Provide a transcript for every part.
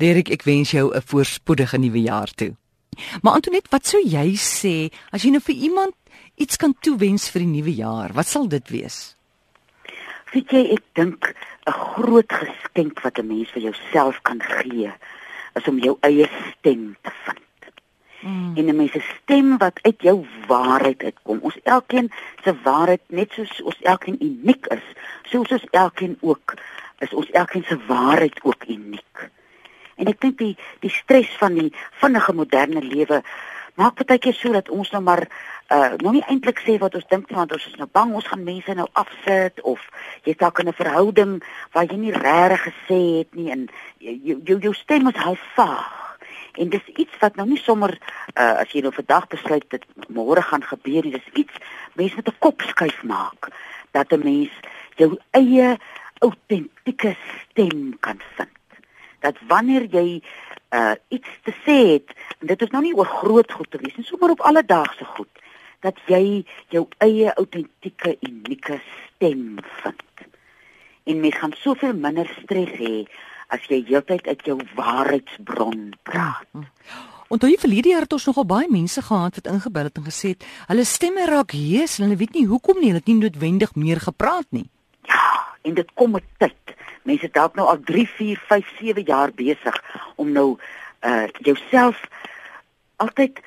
Derek, ek wens jou 'n voorspoedige nuwe jaar toe. Maar Antoinette, wat sou jy sê as jy nou vir iemand iets kan toewens vir die nuwe jaar? Wat sal dit wees? Weet jy, ek dink 'n groot geskenk wat 'n mens vir jouself kan gee, is om jou eie stem te vind. Mm. En 'n mens se stem wat uit jou waarheid uitkom. Ons elkeen se waarheid net soos ons elkeen uniek is, soos ons elkeen ook is ons elkeen se waarheid ook uniek. En ek dink die die stres van die vinnige moderne lewe maak baie keer so dat ons nou maar uh nou nie eintlik sê wat ons dink want ons is nou bang ons gaan mense nou afsit of jy dalk in 'n verhouding waar jy nie regtig gesê het nie en jou jou, jou stem is hy vaag. En dis iets wat nou nie sommer uh as jy nou vandag besluit dit môre gaan gebeur nie, dis iets mense met 'n kop skuif maak dat 'n mens jou eie autentieke stem kan vind. Dat wanneer jy uh iets te sê het en dit is nou nie oor groot goed te wees nie, sommer op alledaagse goed dat jy jou eie autentieke unieke stem vind. En mens gaan soveel minder stres hê as jy heeltyd uit jou waarheidsbron praat. Ja. Onthou jy verlede jaar het ons nogal baie mense gehad wat ingebel het en gesê het hulle stemme raak hees en hulle weet nie hoekom nie, hulle het nie noodwendig meer gepraat nie. En dit kom met tyd. Mense dalk nou al 3, 4, 5, 7 jaar besig om nou uh jouself altyd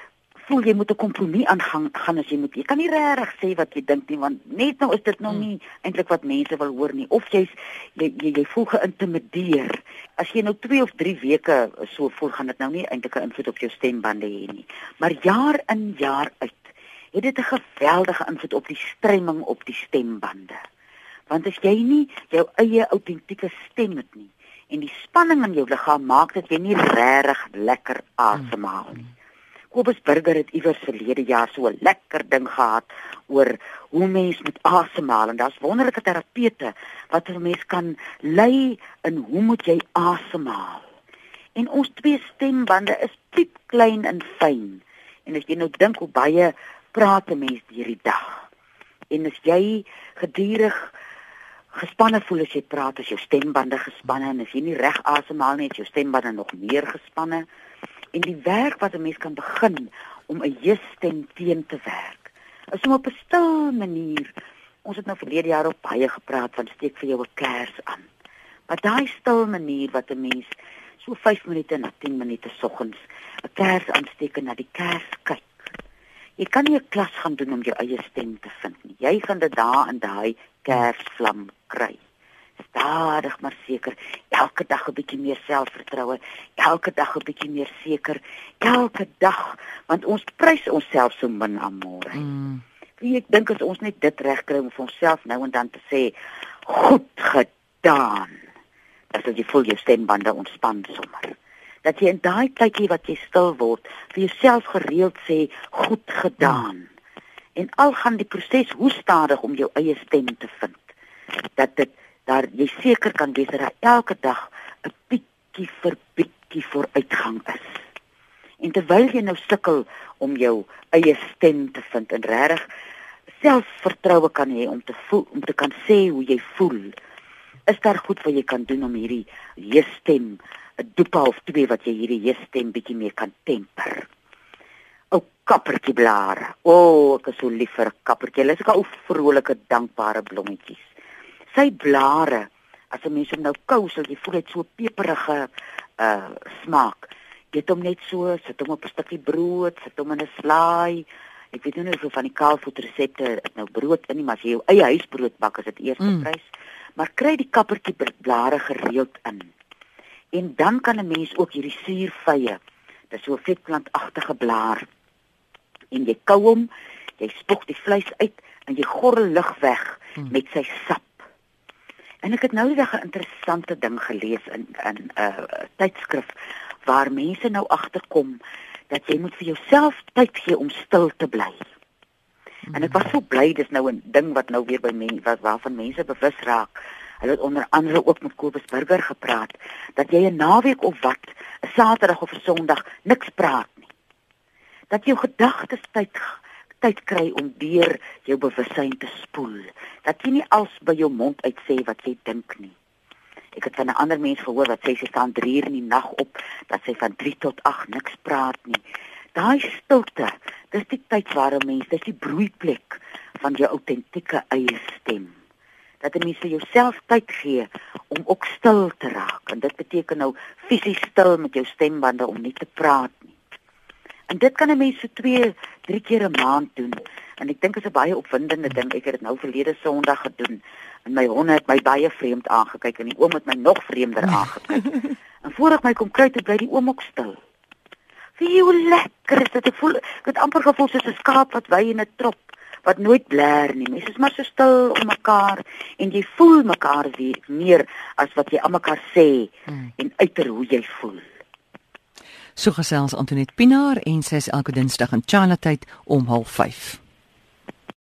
voel jy moet 'n kompromie aangaan gaan as jy moet. Jy kan nie regtig sê wat jy dink nie want net nou is dit nog nie eintlik wat mense wil hoor nie. Of jy's jy, jy jy voel geïntimideer. As jy nou 2 of 3 weke so voel gaan dit nou nie eintlik 'n invloed op jou stembande hê nie. Maar jaar in jaar uit het dit 'n geweldige invloed op die stremming op die stembande want as jy nie jou eie autentieke stem het nie en die spanning in jou liggaam maak dat jy nie regtig lekker asemhaal nie. Kobus Burger het iewers verlede jaar so 'n lekker ding gehad oor hoe mens met asemhaal en daar's wonderlike terapeute wat 'n mens kan lei in hoe moet jy asemhaal. En ons twee stembande is piep klein en fyn. En as jy nou dink hoe baie praat 'n mens hierdie dag. En as jy gedurig gespanne voel as jy praat, as jou stembande gespanne en as jy nie reg asemhaal nie, is jou stembande nog meer gespanne. En die werk wat 'n mens kan begin om 'n jeugsstem teen te werk, is om op 'n stil manier. Ons het nou verlede jaar op baie gepraat van steek vir jou 'n kers aan. Maar daai stil manier wat 'n mens so 5 minute na 10 minute soggens 'n kers aansteek en na die kers kyk. Jy kan nie 'n klas gaan doen om jou eie stem te vind nie. Jy gaan dit daar in daai kersvlam kry. Stadig maar seker, elke dag 'n bietjie meer selfvertroue, elke dag 'n bietjie meer seker, elke dag, want ons prys onsself so min aan môre. Mm. Ek dink as ons net dit regkry om vir onsself nou en dan te sê, goed gedaan. Dat jy voel jou stembande ontspan sommer. Dat jy in daai tydjie wat jy stil word, vir jouself gereeld sê, goed gedaan. Mm en al gaan die proses hoe stadig om jou eie stem te vind dat dit daar jy seker kan wees dat daar elke dag 'n bietjie vir bietjie vooruitgang is en terwyl jy nou sukkel om jou eie stem te vind en regtig selfvertroue kan hê om te voel om te kan sê hoe jy voel is daar goed wat jy kan doen om hierdie je stem 'n dopa of twee wat jy hierdie je stem bietjie meer kan temper kappertjie blare. O, oh, ek is so lief vir 'n kappertjie. Hulle is ook ou vrolike dankbare blommetjies. Sy blare, as 'n mens hom nou kou, sal jy voel dit so peperige uh smaak. Het hom net so, sit hom op 'n stukkie brood, sit hom in 'n slaai. Ek weet nie of van die kaalvoet resepte nou brood in nie, maar as jy jou eie huisbrood bak, is dit eerste mm. prys. Maar kry die kappertjie blare gereeld in. En dan kan 'n mens ook hierdie suurvye, dis so vetplantagtige blaar en jy kou hom, jy spoeg die vleis uit en jy gorrel lug weg hmm. met sy sap. En ek het nou net 'n interessante ding gelees in in 'n uh, tydskrif waar mense nou agterkom dat jy moet vir jouself tyd gee om stil te bly. En ek was so bly dis nou 'n ding wat nou weer by mense wat waarvan mense bewus raak. Hulle het onder andere ook met Kobus Burger gepraat dat jy 'n naweek of wat, 'n Saterdag of 'n Sondag niks praat dat jou gedagtes tyd tyd kry om deur jou bewussyn te spoel. Dat jy nie als by jou mond uit sê wat jy dink nie. Ek het van 'n ander mens gehoor wat sê sy staan 3 uur in die nag op, dat sy van 3 tot 8 niks praat nie. Daai stilte, dis die tyd waar 'n mens, dis die broeiplek van jou autentieke eie stem. Dat 'n mens vir jouself tyd gee om ook stil te raak. En dit beteken nou fisies stil met jou stembande om nie te praat. En dit kan 'n mens so 2, 3 keer 'n maand doen. En ek dink dit is 'n baie opwindende ding. Ek het dit nou verlede Sondag gedoen. En my honde het my baie vreemd aangekyk en die oom het my nog vreemder aangekyk. en voor ek my kom kry, toe bly die oom ook stil. Wie hoe lekker is dit? Ek voel ek het amper gevoel soos 'n skaap wat wy in 'n trop wat nooit blær nie. Mense is maar so stil om mekaar en jy voel mekaar weer meer as wat jy aan mekaar sê hmm. en uiter hoe jy voel. So gesels Antoinette Pinaar en sy is elke Dinsdag in Chinatown om 05:30.